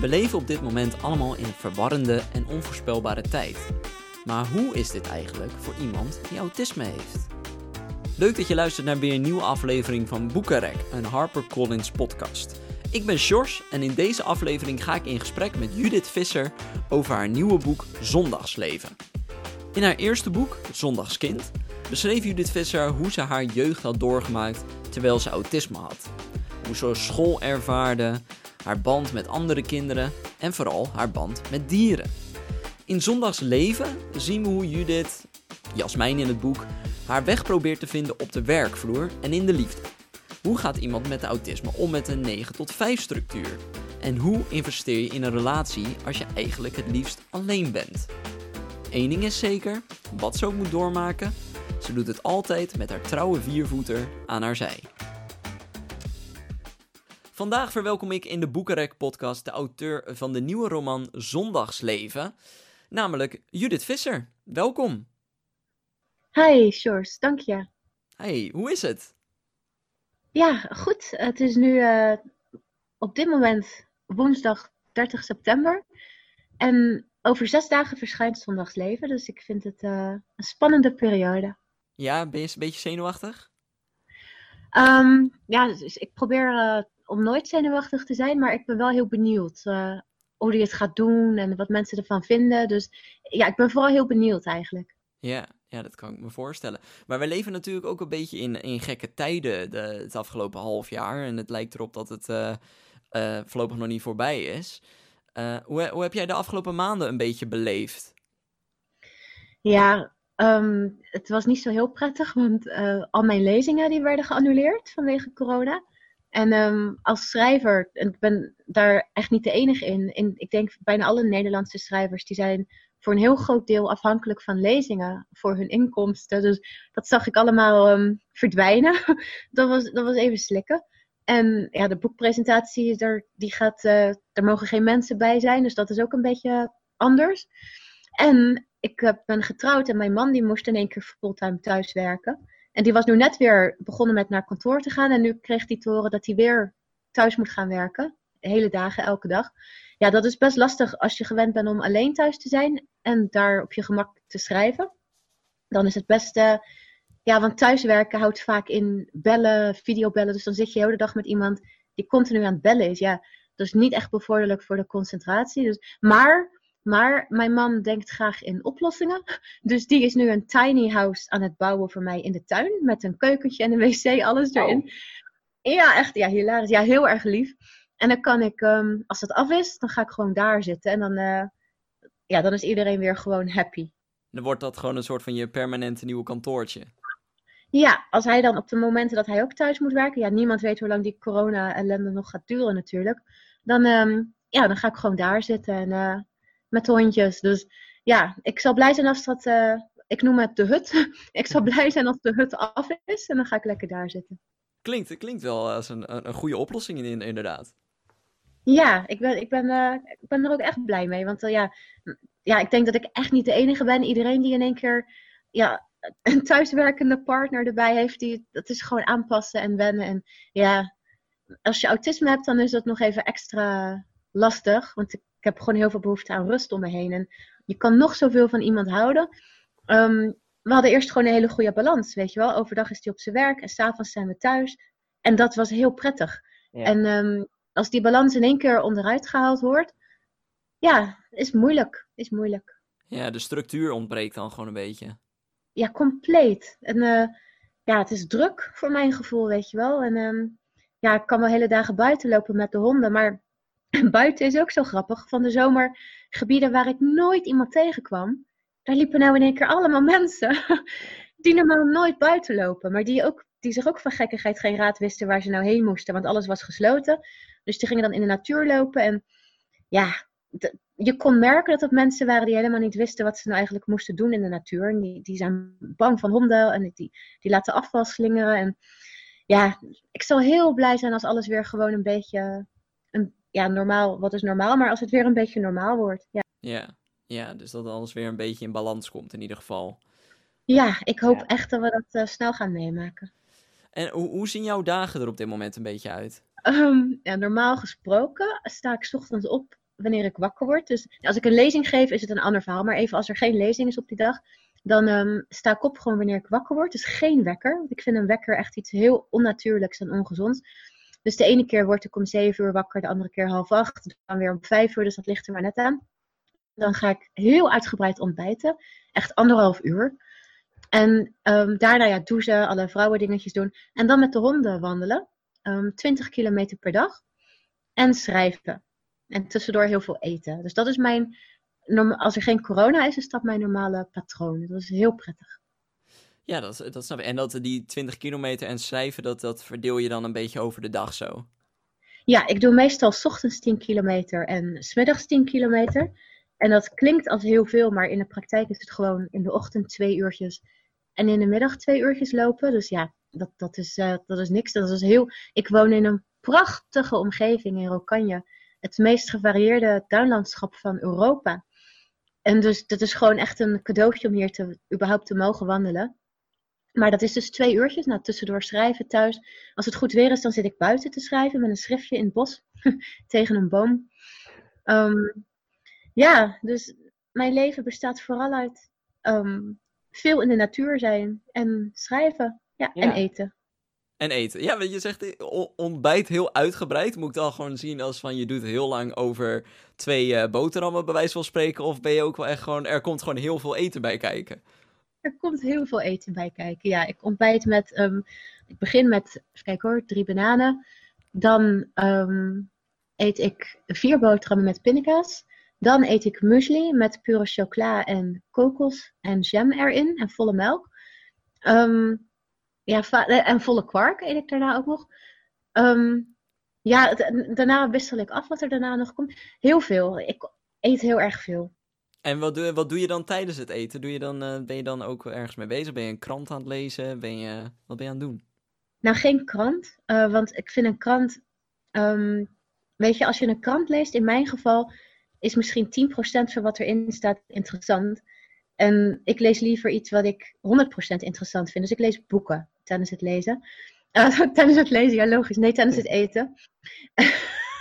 We leven op dit moment allemaal in een verwarrende en onvoorspelbare tijd. Maar hoe is dit eigenlijk voor iemand die autisme heeft? Leuk dat je luistert naar weer een nieuwe aflevering van Boekenrek, een HarperCollins podcast. Ik ben Sjors en in deze aflevering ga ik in gesprek met Judith Visser over haar nieuwe boek Zondagsleven. In haar eerste boek, Zondagskind, beschreef Judith Visser hoe ze haar jeugd had doorgemaakt terwijl ze autisme had. Hoe ze school ervaarde, haar band met andere kinderen en vooral haar band met dieren. In Zondagsleven zien we hoe Judith, Jasmijn in het boek, haar weg probeert te vinden op de werkvloer en in de liefde. Hoe gaat iemand met autisme om met een 9 tot 5 structuur? En hoe investeer je in een relatie als je eigenlijk het liefst alleen bent? Eén ding is zeker, wat ze ook moet doormaken, ze doet het altijd met haar trouwe viervoeter aan haar zij. Vandaag verwelkom ik in de Boekenrek podcast de auteur van de nieuwe roman Zondagsleven, namelijk Judith Visser. Welkom. Hi, Sjors, dank je. Hey, hoe is het? Ja, goed. Het is nu uh, op dit moment woensdag 30 september. En over zes dagen verschijnt Zondagsleven. Dus ik vind het uh, een spannende periode. Ja, ben je een beetje zenuwachtig? Um, ja, dus ik probeer uh, om nooit zenuwachtig te zijn, maar ik ben wel heel benieuwd uh, hoe hij het gaat doen en wat mensen ervan vinden. Dus ja, ik ben vooral heel benieuwd eigenlijk. Ja, ja, dat kan ik me voorstellen. Maar we leven natuurlijk ook een beetje in, in gekke tijden de, het afgelopen half jaar. En het lijkt erop dat het uh, uh, voorlopig nog niet voorbij is. Hoe, hoe heb jij de afgelopen maanden een beetje beleefd? Ja, um, het was niet zo heel prettig, want al mijn lezingen die werden geannuleerd vanwege corona. En um, als schrijver, en ik ben daar echt niet de enige in, ik denk bijna alle Nederlandse schrijvers, die zijn voor een heel groot deel afhankelijk van lezingen voor hun inkomsten. Dus dat zag ik allemaal um, verdwijnen. dat, was, dat was even slikken. En ja, de boekpresentatie, daar, die gaat, uh, er mogen geen mensen bij zijn, dus dat is ook een beetje anders. En ik ben getrouwd en mijn man die moest in één keer fulltime thuiswerken. En die was nu net weer begonnen met naar kantoor te gaan. En nu kreeg hij te horen dat hij weer thuis moet gaan werken. Hele dagen, elke dag. Ja, dat is best lastig als je gewend bent om alleen thuis te zijn. En daar op je gemak te schrijven. Dan is het beste... Ja, want thuiswerken houdt vaak in bellen, videobellen. Dus dan zit je de hele dag met iemand die continu aan het bellen is. Ja, dat is niet echt bevorderlijk voor de concentratie. Dus, maar maar mijn man denkt graag in oplossingen. Dus die is nu een tiny house aan het bouwen voor mij in de tuin. Met een keukentje en een wc, alles erin. Ja, echt, ja, hilarisch. Ja, heel erg lief. En dan kan ik, um, als het af is, dan ga ik gewoon daar zitten. En dan, uh, ja, dan is iedereen weer gewoon happy. Dan wordt dat gewoon een soort van je permanente nieuwe kantoortje. Ja, als hij dan op de momenten dat hij ook thuis moet werken. Ja, niemand weet hoe lang die corona-ellende nog gaat duren natuurlijk. Dan, um, ja, dan ga ik gewoon daar zitten en... Uh, met hondjes. Dus ja, ik zal blij zijn als dat, uh, ik noem het de hut. ik zal blij zijn als de hut af is en dan ga ik lekker daar zitten. Klinkt, klinkt wel als een, een goede oplossing in, inderdaad. Ja, ik ben, ik, ben, uh, ik ben er ook echt blij mee. Want uh, ja, ja, ik denk dat ik echt niet de enige ben. Iedereen die in één keer ja, een thuiswerkende partner erbij heeft, die, dat is gewoon aanpassen en wennen. En ja, als je autisme hebt, dan is dat nog even extra lastig. Want ik ik heb gewoon heel veel behoefte aan rust om me heen. En je kan nog zoveel van iemand houden. Um, we hadden eerst gewoon een hele goede balans, weet je wel. Overdag is hij op zijn werk en s'avonds zijn we thuis. En dat was heel prettig. Ja. En um, als die balans in één keer onderuit gehaald wordt, ja, is moeilijk. Is moeilijk. Ja, de structuur ontbreekt dan gewoon een beetje. Ja, compleet. En uh, ja, het is druk voor mijn gevoel, weet je wel. En um, ja, ik kan wel hele dagen buiten lopen met de honden, maar buiten is ook zo grappig. Van de zomer gebieden waar ik nooit iemand tegenkwam. Daar liepen nou in één keer allemaal mensen. Die normaal nooit buiten lopen. Maar die, ook, die zich ook van gekkigheid geen raad wisten waar ze nou heen moesten. Want alles was gesloten. Dus die gingen dan in de natuur lopen. En ja, je kon merken dat het mensen waren die helemaal niet wisten wat ze nou eigenlijk moesten doen in de natuur. En die, die zijn bang van honden. En die, die laten afval slingeren. En ja, ik zal heel blij zijn als alles weer gewoon een beetje ja, normaal, wat is normaal, maar als het weer een beetje normaal wordt. Ja, ja, ja dus dat alles weer een beetje in balans komt in ieder geval. Ja, ik hoop ja. echt dat we dat uh, snel gaan meemaken. En hoe, hoe zien jouw dagen er op dit moment een beetje uit? Um, ja, normaal gesproken sta ik 's ochtends op wanneer ik wakker word. Dus als ik een lezing geef, is het een ander verhaal. Maar even als er geen lezing is op die dag, dan ehm, sta ik op gewoon wanneer ik wakker word. Dus geen wekker. Want ik vind een wekker echt iets heel onnatuurlijks en ongezonds. Dus de ene keer word ik om zeven uur wakker, de andere keer half acht. Dan weer om vijf uur, dus dat ligt er maar net aan. Dan ga ik heel uitgebreid ontbijten. Echt anderhalf uur. En um, daarna ja, douchen, alle vrouwen dingetjes doen. En dan met de honden wandelen. Um, ehm, 20 kilometer per dag. En schrijven. En tussendoor heel veel eten. Dus dat is mijn, als er geen corona is, is dat mijn normale patroon. Dat is heel prettig. Ja, dat, dat snap ik. En dat die 20 kilometer en schrijven, dat, dat verdeel je dan een beetje over de dag zo? Ja, ik doe meestal s ochtends 10 kilometer en smiddags 10 kilometer. En dat klinkt als heel veel, maar in de praktijk is het gewoon in de ochtend twee uurtjes en in de middag twee uurtjes lopen. Dus ja, dat, dat, is, uh, dat is niks. Dat is heel... Ik woon in een prachtige omgeving in Rokanje. Het meest gevarieerde tuinlandschap van Europa. En dus dat is gewoon echt een cadeautje om hier te, überhaupt te mogen wandelen. Maar dat is dus twee uurtjes. Nou, tussendoor schrijven thuis. Als het goed weer is, dan zit ik buiten te schrijven met een schriftje in het bos. tegen een boom. Um, ja, dus mijn leven bestaat vooral uit um, veel in de natuur zijn en schrijven. Ja, en eten. En eten. Ja, je zegt ontbijt heel uitgebreid. Moet ik dan gewoon zien als van je doet heel lang over twee uh, boterhammen, bij wijze van spreken. Of ben je ook wel echt gewoon, er komt gewoon heel veel eten bij kijken? Er komt heel veel eten bij kijken. Ja, ik ontbijt met, um, ik begin met, kijk hoor, drie bananen. Dan um, eet ik vier boterhammen met pindakaas. Dan eet ik muesli met pure chocola en kokos en jam erin en volle melk. Um, ja, eh, en volle kwark eet ik daarna ook nog. Ja, daarna wissel ik af wat er daarna nog komt. Heel veel. Ik eet heel erg veel. En wat doe, wat doe je dan tijdens het eten? Doe je dan, uh, ben je dan ook ergens mee bezig? Ben je een krant aan het lezen? Ben je, wat ben je aan het doen? Nou, geen krant. Uh, want ik vind een krant. Um, weet je, als je een krant leest, in mijn geval, is misschien 10% van wat erin staat interessant. En ik lees liever iets wat ik 100% interessant vind. Dus ik lees boeken tijdens het lezen. Uh, tijdens het lezen, ja logisch. Nee, tijdens het eten.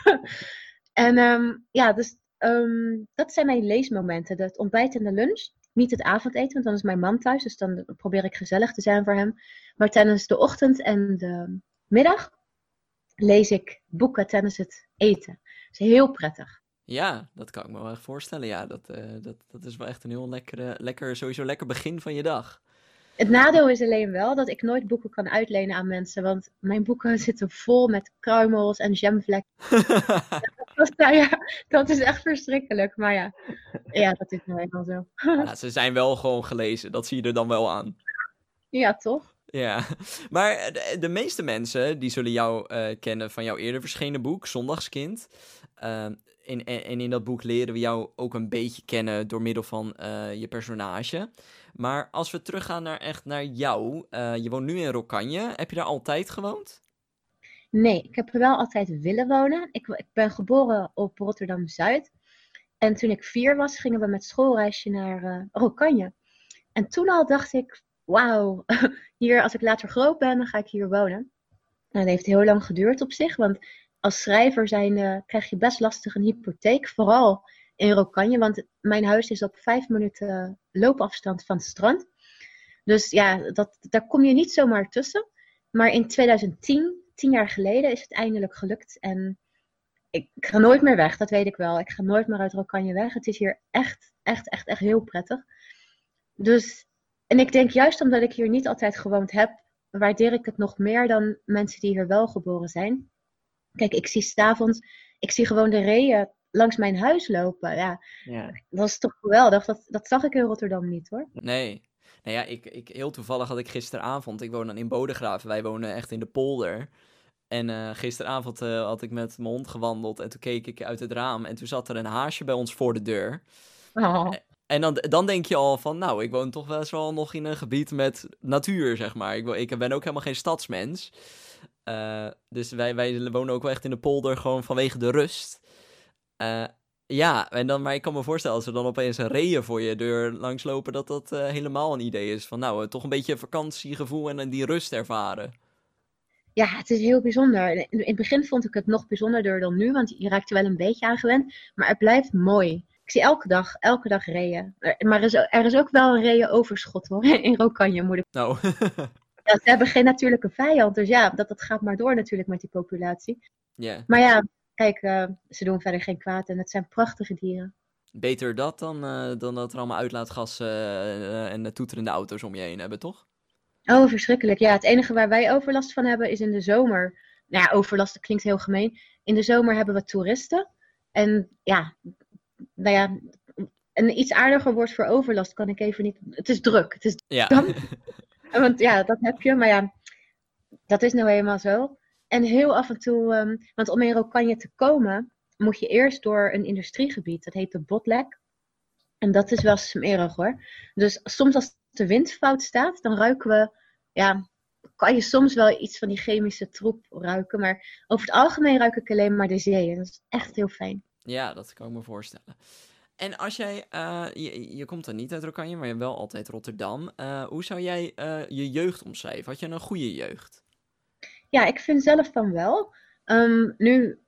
en um, ja, dus um, dat zijn mijn leesmomenten. Het ontbijt en de lunch. Niet het avondeten, want dan is mijn man thuis. Dus dan probeer ik gezellig te zijn voor hem. Maar tijdens de ochtend en de middag lees ik boeken tijdens het eten. Dat is heel prettig. Ja, dat kan ik me wel echt voorstellen. Ja, dat, uh, dat, dat is wel echt een heel lekkere, lekker, sowieso lekker begin van je dag. Het nadeel is alleen wel dat ik nooit boeken kan uitlenen aan mensen. Want mijn boeken zitten vol met kruimels en jamvlekken. dat, nou ja, dat is echt verschrikkelijk. Maar ja, ja dat is nou eenmaal zo. ja, ze zijn wel gewoon gelezen. Dat zie je er dan wel aan. Ja, toch? Ja, maar de, de meeste mensen die zullen jou uh, kennen van jouw eerder verschenen boek, Zondagskind. Uh, in, en in dat boek leren we jou ook een beetje kennen door middel van uh, je personage. Maar als we teruggaan naar echt naar jou, uh, je woont nu in Rokanje. Heb je daar altijd gewoond? Nee, ik heb er wel altijd willen wonen. Ik, ben geboren op Rotterdam Zuid. En toen ik vier was, gingen we met schoolreisje naar uh, Rokanje. En toen al dacht ik, wauw, hier als ik later groot ben, dan ga ik hier wonen. Dat heeft heel lang geduurd op zich, want als schrijver zijn, krijg je best lastig een hypotheek. Vooral in Rokanje, want mijn huis is op vijf minuten loopafstand van het strand. Dus ja, dat, daar kom je niet zomaar tussen. Maar in 2010, tien jaar geleden, is het eindelijk gelukt. En ik, ik ga nooit meer weg, dat weet ik wel. Ik ga nooit meer uit Rokanje weg. Het is hier echt, echt, echt, echt heel prettig. Dus, en ik denk juist omdat ik hier niet altijd gewoond heb, waardeer ik het nog meer dan mensen die hier wel geboren zijn. Kijk, ik zie s'avonds, ik zie gewoon de reeën langs mijn huis lopen. Ja, ja. dat is toch geweldig. Dat, dat zag ik in Rotterdam niet hoor. Nee. Nou ja, ik, ik, heel toevallig had ik gisteravond, ik woon dan in Bodegraven, wij wonen echt in de polder. En uh, gisteravond uh, had ik met mijn hond gewandeld en toen keek ik uit het raam en toen zat er een haasje bij ons voor de deur. Oh. En dan, dan denk je al van, nou, ik woon toch best wel nog in een gebied met natuur, zeg maar. Ik, ik ben ook helemaal geen stadsmens. Uh, dus wij, wij wonen ook wel echt in de polder, gewoon vanwege de rust. Uh, ja, en dan, maar ik kan me voorstellen als er dan opeens een reeën voor je deur langslopen, dat dat uh, helemaal een idee is van, nou, toch een beetje vakantiegevoel en die rust ervaren. ja, het is heel bijzonder. In, het begin vond ik het nog bijzonderder dan nu, want je raakt er wel een beetje aan gewend. Maar het blijft mooi. Ik zie elke dag, elke dag reeën. Maar er is, er is ook wel een reeënoverschot hoor, in Rokanje moet ik. Nou. ja, ze hebben geen natuurlijke vijand, dus ja, dat, dat gaat maar door natuurlijk met die populatie. Ja. Maar ja, kijk, uh, ze doen verder geen kwaad en het zijn prachtige dieren. Beter dat dan, uh, dan dat er allemaal uitlaatgassen uh, en toeterende auto's om je heen hebben, toch? Oh, verschrikkelijk. Ja, het enige waar wij overlast van hebben is in de zomer. Nou ja, overlast dat klinkt heel gemeen. In de zomer hebben we toeristen. En ja, nou ja, een iets aardiger woord voor overlast kan ik even niet. Het is druk. Het is ja. Want ja, dat heb je. Maar ja, dat is nou eenmaal zo. En heel af en toe, um, want om in Rokanje te komen, moet je eerst door een industriegebied. Dat heet de Botlek. En dat is wel smerig hoor. Dus soms als de wind fout staat, dan ruiken we, ja, kan je soms wel iets van die chemische troep ruiken. Maar over het algemeen ruik ik alleen maar de zee. En dat is echt heel fijn. Ja, dat kan ik me voorstellen. En als jij, uh, je, komt dan niet uit Rokanje, maar je wel altijd Rotterdam. Uh, hoe zou jij uh, je jeugd omschrijven? Had je een goede jeugd? Ja, ik vind zelf van wel. Um, nu,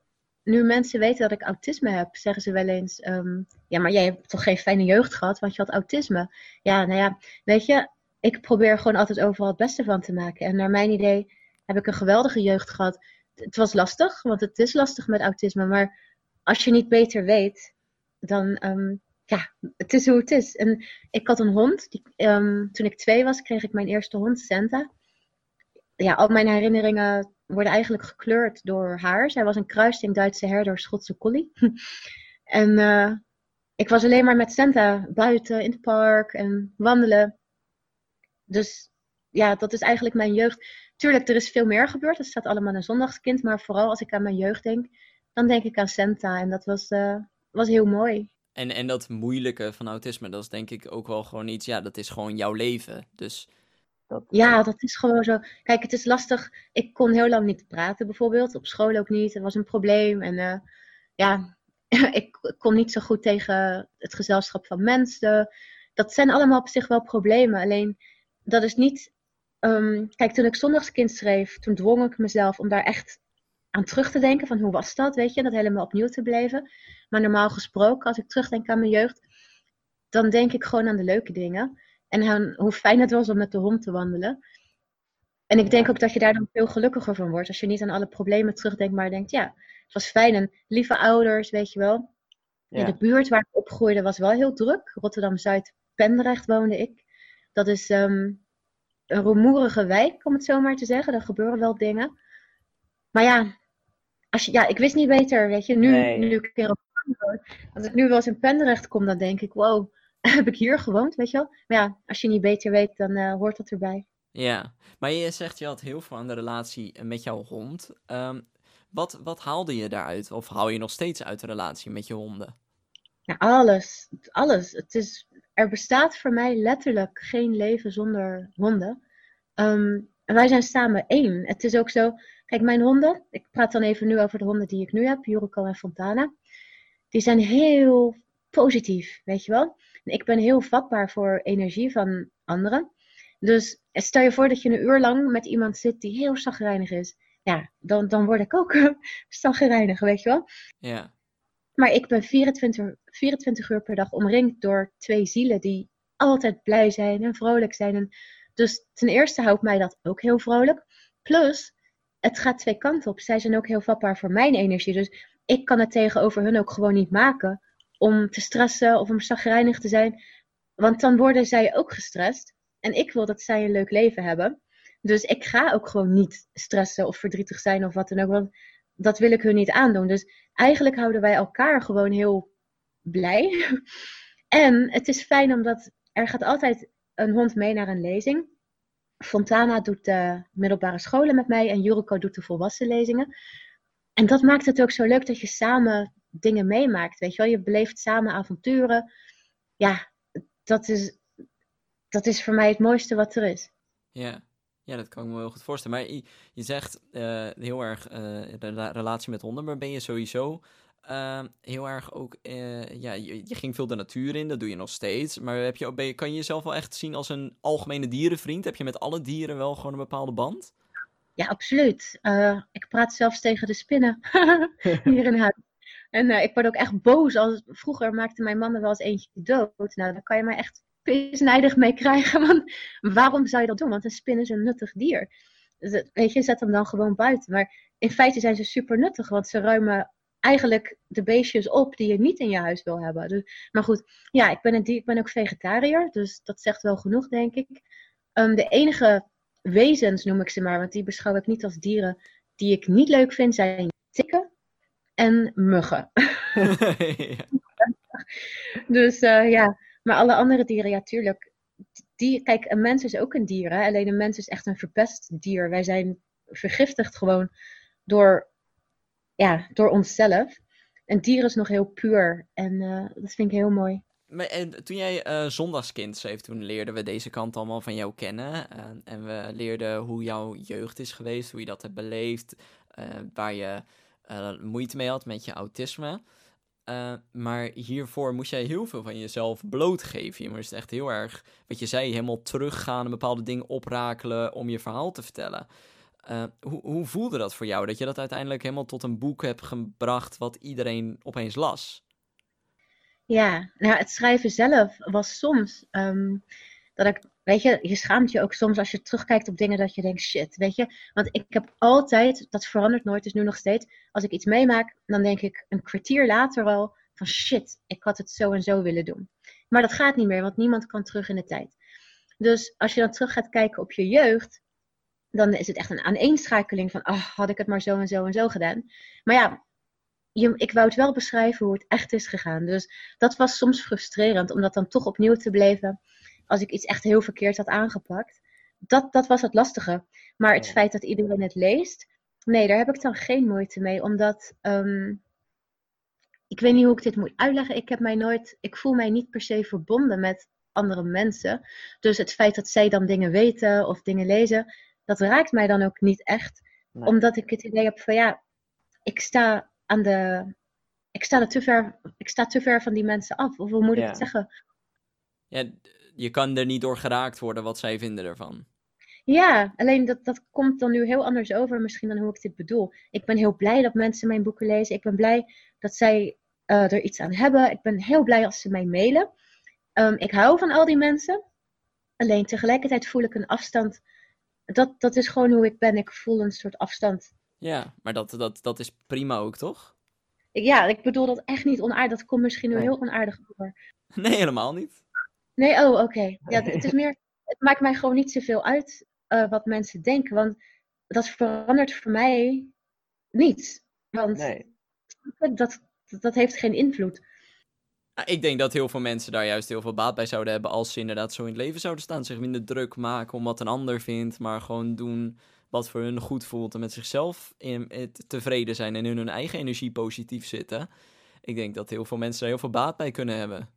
nu mensen weten dat ik autisme heb, zeggen ze wel eens: um, Ja, maar jij hebt toch geen fijne jeugd gehad, want je had autisme. Ja, nou ja, weet je, ik probeer gewoon altijd overal het beste van te maken. En naar mijn idee heb ik een geweldige jeugd gehad. Het was lastig, want het is lastig met autisme. Maar als je niet beter weet, dan, um, ja, het is hoe het is. En ik had een hond. Die, um, toen ik twee was, kreeg ik mijn eerste hond, Santa. Ja, al mijn herinneringen worden eigenlijk gekleurd door haar. Zij was een kruising Duitse herder, Schotse collie. en uh, ik was alleen maar met Santa buiten in het park en wandelen. Dus ja, dat is eigenlijk mijn jeugd. Tuurlijk, er is veel meer gebeurd. Het staat allemaal een zondagskind. Maar vooral als ik aan mijn jeugd denk, dan denk ik aan Santa. En dat was, uh, was heel mooi. En, en dat moeilijke van autisme, dat is denk ik ook wel gewoon iets, ja, dat is gewoon jouw leven. Dus dat... Ja, dat is gewoon zo. Kijk, het is lastig. Ik kon heel lang niet praten, bijvoorbeeld. Op school ook niet. Er was een probleem. En uh, ja, ik kon niet zo goed tegen het gezelschap van mensen. Dat zijn allemaal op zich wel problemen. Alleen, dat is niet. Um, kijk, toen ik zondagskind schreef, toen dwong ik mezelf om daar echt aan terug te denken. Van hoe was dat, weet je? Dat helemaal opnieuw te beleven. Maar normaal gesproken, als ik terugdenk aan mijn jeugd, dan denk ik gewoon aan de leuke dingen. En hoe fijn het was om met de hond te wandelen. En ik denk ook dat je daar dan veel gelukkiger van wordt. Als je niet aan alle problemen terugdenkt, maar denkt, ja, het was fijn. En lieve ouders, weet je wel. Ja. In de buurt waar ik opgroeide was wel heel druk. Rotterdam-Zuid, Pendrecht woonde ik. Dat is um, een rumoerige wijk, om het zo maar te zeggen. Er gebeuren wel dingen. Maar ja, als je, ja ik wist niet beter, weet je. Nu, nee. nu ik weer op Als ik nu wel eens in Pendrecht kom, dan denk ik, wow, heb ik hier gewoond, weet je wel. Maar ja, als je niet beter weet, dan uh, hoort dat erbij. Ja, maar je zegt je had heel veel aan de relatie met jouw hond. Um, wat, wat haalde je daaruit? Of haal je nog steeds uit de relatie met je honden? Ja, alles. Alles. Het is, er bestaat voor mij letterlijk geen leven zonder honden. Um, en wij zijn samen één. Het is ook zo. Kijk, mijn honden. Ik praat dan even nu over de honden die ik nu heb, Jurico en Fontana. Die zijn heel positief, weet je wel. En ik ben heel vatbaar voor energie van anderen. Dus stel je voor dat je een uur lang met iemand zit die heel zagrijnig is. Ja, dan, dan word ik ook zagrijnig, weet je wel. Ja. Maar ik ben 24, 24 uur per dag omringd door twee zielen die altijd blij zijn en vrolijk zijn. En dus ten eerste houdt mij dat ook heel vrolijk. Plus, het gaat twee kanten op. Zij zijn ook heel vatbaar voor mijn energie. Dus ik kan het tegenover hun ook gewoon niet maken om te stressen of om chagrijnig te zijn. Want dan worden zij ook gestrest. En ik wil dat zij een leuk leven hebben. Dus ik ga ook gewoon niet stressen of verdrietig zijn of wat dan ook. Want dat wil ik hun niet aandoen. Dus eigenlijk houden wij elkaar gewoon heel blij. En het is fijn omdat er gaat altijd een hond mee naar een lezing. Fontana doet de middelbare scholen met mij en Jurico doet de volwassen lezingen. En dat maakt het ook zo leuk dat je samen dingen meemaakt. Weet je wel, je beleeft samen avonturen. Ja, dat is, dat is voor mij het mooiste wat er is. Ja, ja dat kan ik me wel goed voorstellen. Maar je, zegt uh, heel erg uh, de relatie met honden, maar ben je sowieso uh, heel erg ook, ja, je, ging veel de natuur in, dat doe je nog steeds. Maar heb je, ben kan je jezelf wel echt zien als een algemene dierenvriend? Heb je met alle dieren wel gewoon een bepaalde band? Ja, absoluut. Uh, ik praat zelfs tegen de spinnen hier in huis. En uh, ik word ook echt boos. Als, vroeger maakte mijn man er wel eens eentje dood. Nou, daar kan je mij echt pisnijdig mee krijgen. Want waarom zou je dat doen? Want een spin is een nuttig dier. Dus, weet je, zet hem dan gewoon buiten. Maar in feite zijn ze super nuttig. Want ze ruimen eigenlijk de beestjes op die je niet in je huis wil hebben. Dus, maar goed, ja, ik ben, een, ik ben ook vegetariër. Dus dat zegt wel genoeg, denk ik. Um, de enige wezens, noem ik ze maar, want die beschouw ik niet als dieren, die ik niet leuk vind, zijn tikken en muggen. Dus uh, ja, maar alle andere dieren, ja, tuurlijk. Die, kijk, een mens is ook een dier, hè? alleen een mens is echt een verpest dier. Wij zijn vergiftigd gewoon door, ja, door onszelf. Een dier is nog heel puur en uh, dat vind ik heel mooi. Maar, en toen jij uh, zondagskind schreef, toen leerden we deze kant allemaal van jou kennen. En we leerden hoe jouw jeugd is geweest, hoe je dat hebt beleefd, waar je moeite mee had met je autisme. maar hiervoor moest jij heel veel van jezelf blootgeven. Je moest echt heel erg, wat je zei, helemaal teruggaan en bepaalde dingen oprakelen om je verhaal te vertellen. Hoe, hoe voelde dat voor jou, dat je dat uiteindelijk helemaal tot een boek hebt gebracht wat iedereen opeens las? Ja, nou, het schrijven zelf was soms ehm, dat ik, weet je, je schaamt je ook soms als je terugkijkt op dingen dat je denkt, shit, weet je. Want ik heb altijd, dat verandert nooit, dus nu nog steeds, als ik iets meemaak, dan denk ik een kwartier later al van shit, ik had het zo en zo willen doen. Maar dat gaat niet meer, want niemand kan terug in de tijd. Dus als je dan terug gaat kijken op je jeugd, dan is het echt een aaneenschakeling van, oh, had ik het maar zo en zo en zo gedaan. Maar ja, je, ik wou het wel beschrijven hoe het echt is gegaan. Dus dat was soms frustrerend om dat dan toch opnieuw te beleven als ik iets echt heel verkeerd had aangepakt. Dat, dat was het lastige. Maar het feit dat iedereen het leest, nee, daar heb ik dan geen moeite mee. Omdat, um, ik weet niet hoe ik dit moet uitleggen. Ik heb mij nooit, ik voel mij niet per se verbonden met andere mensen. Dus het feit dat zij dan dingen weten of dingen lezen, dat raakt mij dan ook niet echt. Omdat ik het idee heb van ja, ik sta aan de. Ik sta, er te ver, ik sta te ver van die mensen af. Of hoe moet ik het zeggen? Ja, je kan er niet door geraakt worden wat zij vinden ervan. Ja, alleen dat, dat komt dan nu heel anders over misschien dan hoe ik dit bedoel. Ik ben heel blij dat mensen mijn boeken lezen. Ik ben blij dat zij uh, er iets aan hebben. Ik ben heel blij als ze mij mailen. Um, ik hou van al die mensen. Alleen tegelijkertijd voel ik een afstand. Dat, dat is gewoon hoe ik ben. Ik voel een soort afstand ja, maar dat, dat, dat is prima ook, toch? Ja, ik bedoel dat echt niet onaardig. Dat komt misschien nu heel onaardig over. Nee, helemaal niet. Nee, oh, oké. Ja, het is meer... Het maakt mij gewoon niet zoveel uit uh, wat mensen denken. Want dat verandert voor mij niets. Want nee. dat, dat heeft geen invloed. Ik denk dat heel veel mensen daar juist heel veel baat bij zouden hebben als ze inderdaad zo in het leven zouden staan. Zich minder druk maken om wat een ander vindt, maar gewoon doen wat voor hun goed voelt en met zichzelf in, tevreden zijn en in hun eigen energie positief zitten. Ik denk dat heel veel mensen daar heel veel baat bij kunnen hebben.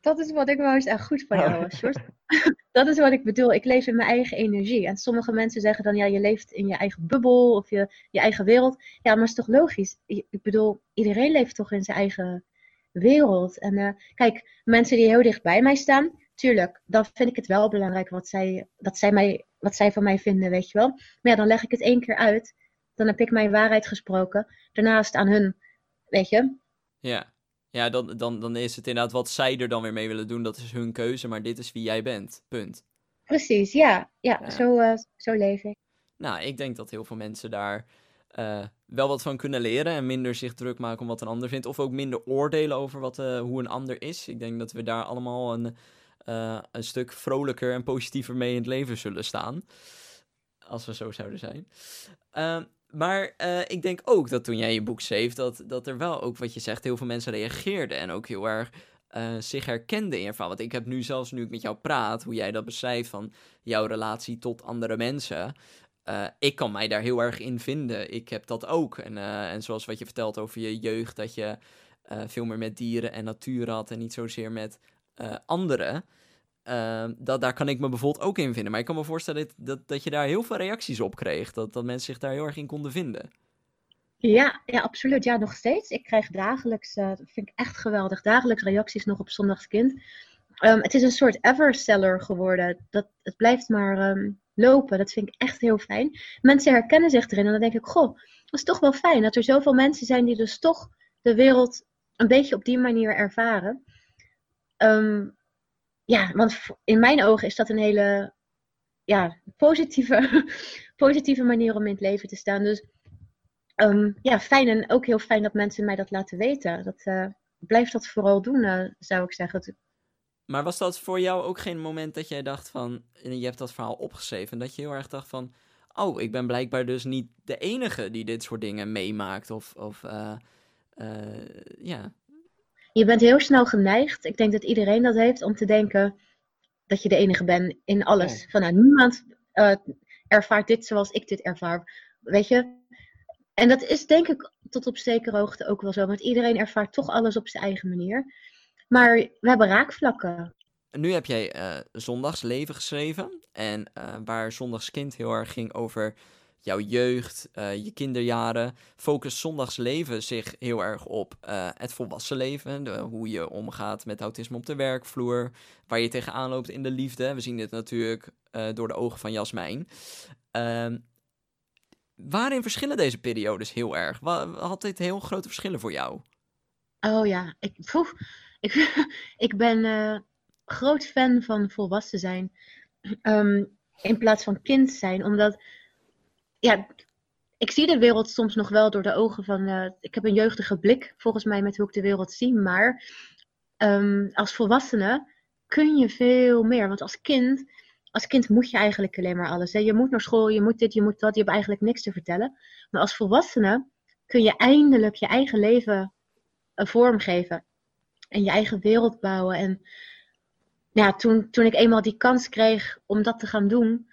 Dat is wat ik wel eens echt goed van jou. Short. dat is wat ik bedoel. Ik leef in mijn eigen energie. En sommige mensen zeggen dan, ja, je leeft in je eigen bubbel of je, je eigen wereld. Ja, maar is toch logisch? Ik bedoel, iedereen leeft toch in zijn eigen wereld. En uh, kijk, mensen die heel dicht bij mij staan, tuurlijk, dan vind ik het wel belangrijk wat zij, dat zij mij wat zij van mij vinden, weet je wel. Maar ja, dan leg ik het één keer uit. Dan heb ik mijn waarheid gesproken. Daarnaast aan hun, weet je. Ja, ja dan, dan, dan is het inderdaad wat zij er dan weer mee willen doen. Dat is hun keuze, maar dit is wie jij bent. Punt. Precies, ja. Ja, Zo, uh, zo leef ik. Nou, ik denk dat heel veel mensen daar uh, wel wat van kunnen leren. En minder zich druk maken om wat een ander vindt. Of ook minder oordelen over wat, uh, hoe een ander is. Ik denk dat we daar allemaal een uh, een stuk vrolijker en positiever mee in het leven zullen staan. Als we zo zouden zijn. Uh, maar uh, ik denk ook dat toen jij je boek schreef, dat, dat er wel ook wat je zegt, heel veel mensen reageerden. En ook heel erg zich herkenden in je verhaal. Want ik heb nu zelfs, nu ik met jou praat, hoe jij dat beschrijft van jouw relatie tot andere mensen. Uh, ik kan mij daar heel erg in vinden. Ik heb dat ook. En, en zoals wat je vertelt over je jeugd, dat je veel meer met dieren en natuur had en niet zozeer met anderen. Uh, dat, daar kan ik me bijvoorbeeld ook in vinden. Maar ik kan me voorstellen dat, dat, dat je daar heel veel reacties op kreeg. Dat, dat mensen zich daar heel erg in konden vinden. Ja, ja, absoluut. Ja, nog steeds. Ik krijg dagelijks, dat vind ik echt geweldig, dagelijks reacties nog op Zondagskind. Um, het is een soort everseller geworden. Dat, het blijft maar um, lopen. Dat vind ik echt heel fijn. Mensen herkennen zich erin en dan denk ik, goh, dat is toch wel fijn dat er zoveel mensen zijn die dus toch de wereld een beetje op die manier ervaren. Ehm, ja, want in mijn ogen is dat een hele ja, positieve, positieve manier om in het leven te staan. Dus ja, fijn en ook heel fijn dat mensen mij dat laten weten. Dat, uh, blijf dat vooral doen, uh, zou ik zeggen. Maar was dat voor jou ook geen moment dat jij dacht van, je hebt dat verhaal opgeschreven, dat je heel erg dacht van, oh, ik ben blijkbaar dus niet de enige die dit soort dingen meemaakt of, of uh, ja. Je bent heel snel geneigd, ik denk dat iedereen dat heeft, om te denken dat je de enige bent in alles. Van nou, niemand ervaart dit zoals ik dit ervaar. Weet je, en dat is denk ik tot op zekere hoogte ook wel zo. Want iedereen ervaart toch alles op zijn eigen manier. Maar we hebben raakvlakken. Nu heb jij uh, Zondagsleven geschreven. En uh, waar Zondagskind heel erg ging over jouw jeugd, uh, je kinderjaren. Focust Zondagsleven zich heel erg op het volwassen leven. De, hoe je omgaat met autisme op de werkvloer. Waar je tegenaan loopt in de liefde. We zien dit natuurlijk door de ogen van Jasmijn. Ehm, waarin verschillen deze periodes heel erg? Had dit heel grote verschillen voor jou? Oh ja, ik, ik, ben uh, groot fan van volwassen zijn. Um, in plaats van kind zijn. Omdat, ja, ik zie de wereld soms nog wel door de ogen van. Uh, ik heb een jeugdige blik, volgens mij, met hoe ik de wereld zie. Maar um, als volwassene kun je veel meer. Want als kind als kind moet je eigenlijk alleen maar alles. Hè? Je moet naar school, je moet dit, je moet dat. Je hebt eigenlijk niks te vertellen. Maar als volwassene kun je eindelijk je eigen leven een vorm geven. En je eigen wereld bouwen. En ja, toen, toen ik eenmaal die kans kreeg om dat te gaan doen,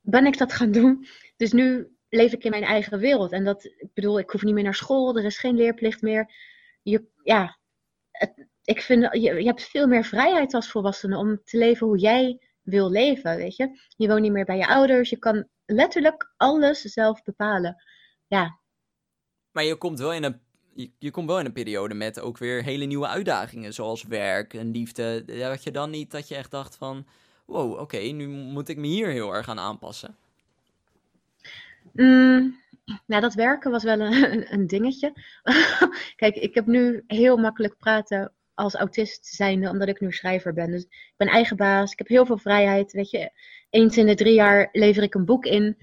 ben ik dat gaan doen. Dus nu leef ik in mijn eigen wereld. En dat, ik bedoel, ik hoef niet meer naar school, er is geen leerplicht meer. Je, ja, ik vind, je, je hebt veel meer vrijheid als volwassene om te leven hoe jij wil leven, weet je. Je woont niet meer bij je ouders, je kan letterlijk alles zelf bepalen. Ja. Maar je komt wel in een je, komt wel in een periode met ook weer hele nieuwe uitdagingen, zoals werk en liefde. Had je dan niet dat je echt dacht van, wow, oké, nu moet ik me hier heel erg aan aanpassen? Nou, dat werken was wel een, een dingetje. Kijk, ik heb nu heel makkelijk praten als autist zijnde, omdat ik nu schrijver ben. Dus ik ben eigen baas, ik heb heel veel vrijheid. Weet je, eens in de drie jaar lever ik een boek in.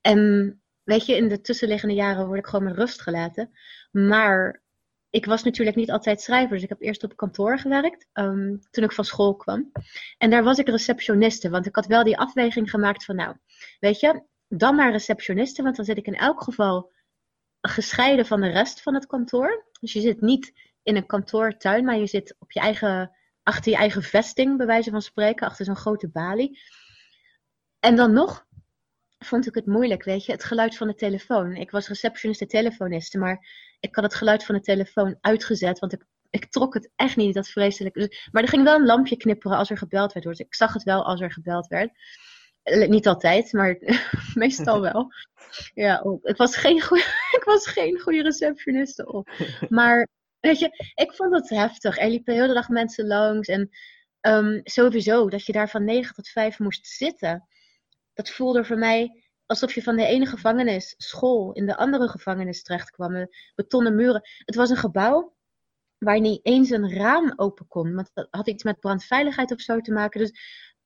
En weet je, in de tussenliggende jaren word ik gewoon met rust gelaten. Maar ik was natuurlijk niet altijd schrijver. Dus ik heb eerst op kantoor gewerkt um, toen ik van school kwam. En daar was ik receptioniste. Want ik had wel die afweging gemaakt van nou, weet je, dan maar receptioniste. Want dan zit ik in elk geval gescheiden van de rest van het kantoor. Dus je zit niet in een kantoortuin, maar je zit op je eigen, achter je eigen vesting, bij wijze van spreken, achter zo'n grote balie. En dan nog vond ik het moeilijk, weet je, het geluid van de telefoon. Ik was receptioniste telefoniste, maar ik had het geluid van de telefoon uitgezet, want ik, ik trok het echt niet, dat vreselijk. Dus, maar er ging wel een lampje knipperen als er gebeld werd. Dus ik zag het wel als er gebeld werd. Eh, niet altijd, maar meestal wel. Ja, oh, ik was geen goede, ik was geen goede receptioniste op. Maar Weet je, ik vond het heftig. Er liepen heel de dag mensen langs. En um, sowieso, dat je daar van 9 tot 5 moest zitten. Dat voelde voor mij alsof je van de ene gevangenis, school, in de andere gevangenis terecht kwam. Betonnen muren. Het was een gebouw waar niet eens een raam open kon. Want dat had iets met brandveiligheid of zo te maken. Dus,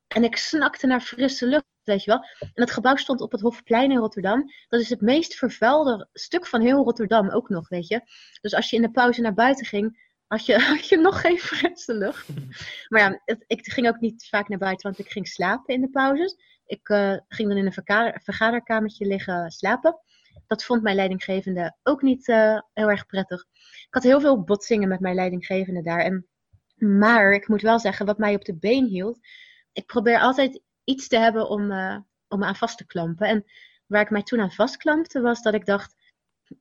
en ik snakte naar frisse lucht weet je wel. En dat gebouw stond op het Hofplein in Rotterdam. Dat is het meest vervuilde stuk van heel Rotterdam ook nog, weet je. Dus als je in de pauze naar buiten ging, had je, had je nog geen frisse lucht. Maar ja, het, ik ging ook niet vaak naar buiten, want ik ging slapen in de pauzes. Ik uh, ging dan in een vergader, vergaderkamertje liggen slapen. Dat vond mijn leidinggevende ook niet uh, heel erg prettig. Ik had heel veel botsingen met mijn leidinggevende daar. En, maar ik moet wel zeggen, wat mij op de been hield. Ik probeer altijd iets te hebben om, uh, om aan vast te klampen. En waar ik mij toen aan vastklampte was dat ik dacht,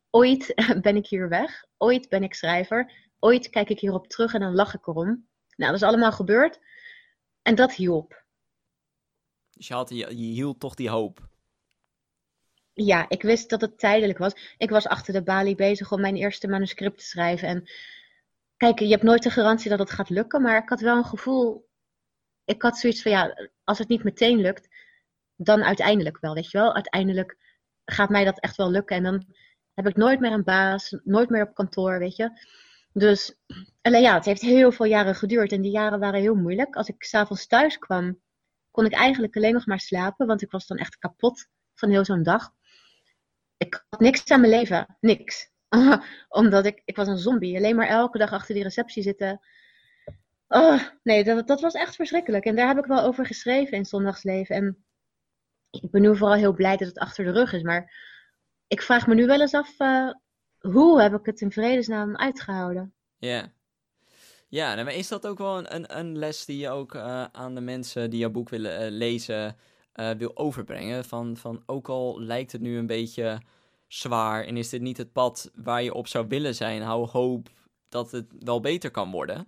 ooit ben ik hier weg, ooit ben ik schrijver, ooit kijk ik hierop terug en dan lach ik erom. Nou, dat is allemaal gebeurd en dat hielp. Dus je, had, je, hield toch die hoop? Ja, ik wist dat het tijdelijk was. Ik was achter de balie bezig om mijn eerste manuscript te schrijven. En kijk, je hebt nooit de garantie dat het gaat lukken, maar ik had wel een gevoel ik had zoiets van ja, als het niet meteen lukt, dan uiteindelijk wel, weet je wel. Uiteindelijk gaat mij dat echt wel lukken. En dan heb ik nooit meer een baas, nooit meer op kantoor, weet je. Dus, alleen ja, het heeft heel veel jaren geduurd. En die jaren waren heel moeilijk. Als ik s'avonds thuis kwam, kon ik eigenlijk alleen nog maar slapen. Want ik was dan echt kapot van heel zo'n dag. Ik had niks aan mijn leven. Niks. Omdat ik, ik was een zombie. Alleen maar elke dag achter die receptie zitten. Oh, nee, dat, dat was echt verschrikkelijk. En daar heb ik wel over geschreven in Zondagsleven. En ik ben nu vooral heel blij dat het achter de rug is. Maar ik vraag me nu wel eens af, uh, hoe heb ik het in vredesnaam uitgehouden? Ja. Ja, maar is dat ook wel een, een, een les die je ook uh, aan de mensen die jouw boek willen uh, lezen wil overbrengen? Van, van ook al lijkt het nu een beetje zwaar en is dit niet het pad waar je op zou willen zijn, hou hoop dat het wel beter kan worden.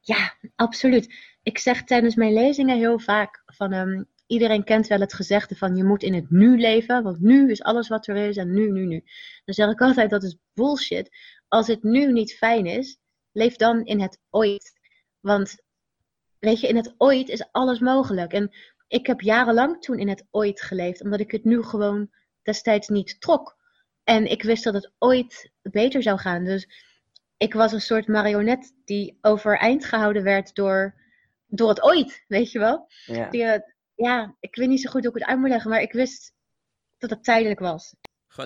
Ja, absoluut. Ik zeg tijdens mijn lezingen heel vaak van um, iedereen kent wel het gezegde van je moet in het nu leven, want nu is alles wat er is en nu, nu, nu. Dan zeg ik altijd dat is bullshit. Als het nu niet fijn is, leef dan in het ooit. Want weet je, in het ooit is alles mogelijk. En ik heb jarenlang toen in het ooit geleefd, omdat ik het nu gewoon destijds niet trok. En ik wist dat het ooit beter zou gaan. Dus ik was een soort marionet die overeind gehouden werd door, door het ooit, weet je wel. Ja. Die, eh, ja, ik weet niet zo goed hoe ik het uit moet leggen, maar ik wist dat het tijdelijk was.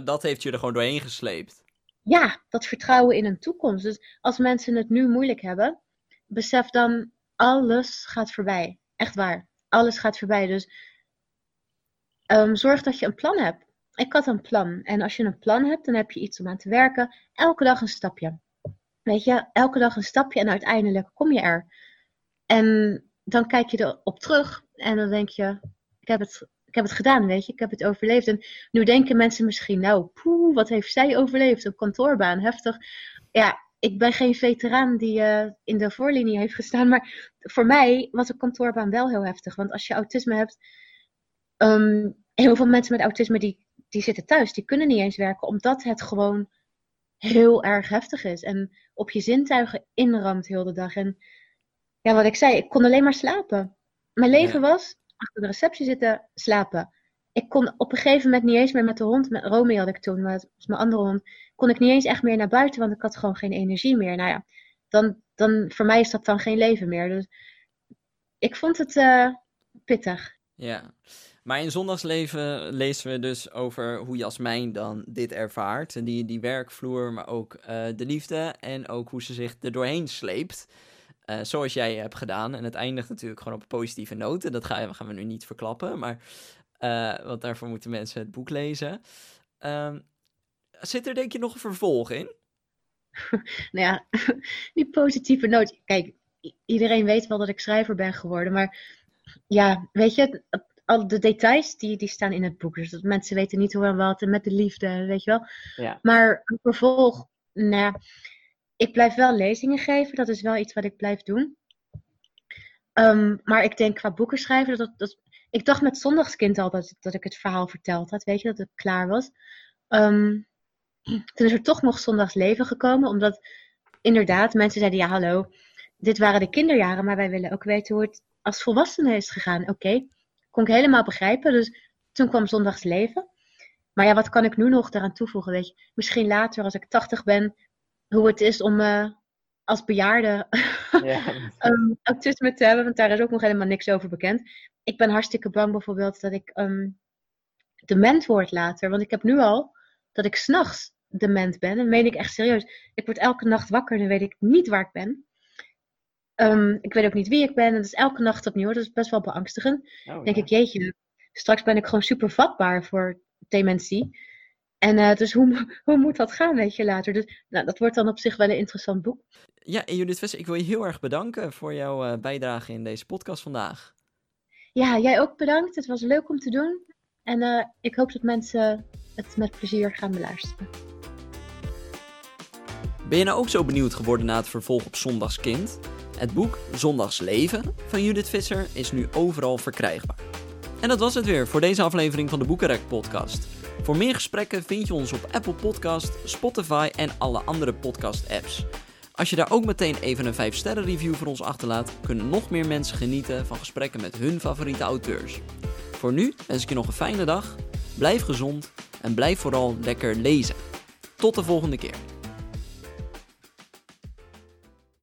Dat heeft je er gewoon doorheen gesleept. Ja, dat vertrouwen in een toekomst. Dus als mensen het nu moeilijk hebben, besef dan, alles gaat voorbij. Echt waar. Alles gaat voorbij. Dus um, zorg dat je een plan hebt. Ik had een plan. En als je een plan hebt, dan heb je iets om aan te werken. Elke dag een stapje. Weet je, elke dag een stapje en uiteindelijk kom je er. En dan kijk je erop terug en dan denk je, ik heb het, ik heb het gedaan, weet je, ik heb het overleefd. En nu denken mensen misschien, nou, poeh, wat heeft zij overleefd? Een kantoorbaan, heftig. Ja, ik ben geen veteraan die uh, in de voorlinie heeft gestaan, maar voor mij was een kantoorbaan wel heel heftig. Want als je autisme hebt, um, heel veel mensen met autisme die, die zitten thuis, die kunnen niet eens werken, omdat het gewoon heel erg heftig is. En op je zintuigen inramt heel de dag. En ja, wat ik zei, ik kon alleen maar slapen. Mijn leven was achter de receptie zitten, slapen. Ik kon op een gegeven moment niet eens meer met de hond, met Romy had ik toen, maar dat was mijn andere hond, kon ik niet eens echt meer naar buiten, want ik had gewoon geen energie meer. Nou ja, dan, dan voor mij is dat dan geen leven meer. Dus ik vond het uh, pittig. Ja, maar in zondagsleven lezen we dus over hoe Jasmijn dan dit ervaart. Die, die werkvloer, maar ook uh, de liefde en ook hoe ze zich er doorheen sleept. Uh, zoals jij hebt gedaan. En het eindigt natuurlijk gewoon op een positieve noot. En dat gaan, gaan we nu niet verklappen. Maar, uh, want daarvoor moeten mensen het boek lezen. Uh, zit er denk je nog een vervolg in? nou ja, die positieve noot. Kijk, iedereen weet wel dat ik schrijver ben geworden. Maar ja, weet je, al de details die, die staan in het boek. Dus dat mensen weten niet hoe en wat. En met de liefde, weet je wel. Ja. Maar een vervolg, nou ik blijf wel lezingen geven. Dat is wel iets wat ik blijf doen. Um, maar ik denk qua boeken schrijven, dat, dat, ik dacht met Zondagskind al dat, dat ik het verhaal verteld had. Weet je, dat het klaar was. Um, toen is er toch nog Zondagsleven gekomen. Omdat inderdaad mensen zeiden, ja hallo, dit waren de kinderjaren. Maar wij willen ook weten hoe het als volwassene is gegaan. Oké, kon ik helemaal begrijpen. Dus toen kwam Zondagsleven. Maar ja, wat kan ik nu nog daaraan toevoegen? Weet je, misschien later als ik 80 ben, hoe het is om uh, als bejaarde ja. um, autisme te hebben, want daar is ook nog helemaal niks over bekend. Ik ben hartstikke bang bijvoorbeeld dat ik um, dement word later, want ik heb nu al dat ik s'nachts dement ben. En dat meen ik echt serieus. Ik word elke nacht wakker en dan weet ik niet waar ik ben. Um, ik weet ook niet wie ik ben. En dat is elke nacht opnieuw. Dat is best wel beangstigend. Oh, denk ik, jeetje, straks ben ik gewoon super vatbaar voor dementie. En uh, dus hoe, hoe moet dat gaan, weet je, later? Dus nou, dat wordt dan op zich wel een interessant boek. Ja, en Judith Visser, ik wil je heel erg bedanken voor jouw uh, bijdrage in deze podcast vandaag. Ja, jij ook bedankt. Het was leuk om te doen. En uh, ik hoop dat mensen het met plezier gaan beluisteren. Ben je nou ook zo benieuwd geworden na het vervolg op Zondagskind? Het boek Zondagsleven van Judith Visser is nu overal verkrijgbaar. En dat was het weer voor deze aflevering van de Boekenrek podcast. Voor meer gesprekken vind je ons op Apple Podcast, Spotify en alle andere podcast apps. Als je daar ook meteen even een 5 sterren review voor ons achterlaat, kunnen nog meer mensen genieten van gesprekken met hun favoriete auteurs. Voor nu wens ik je nog een fijne dag, blijf gezond en blijf vooral lekker lezen. Tot de volgende keer.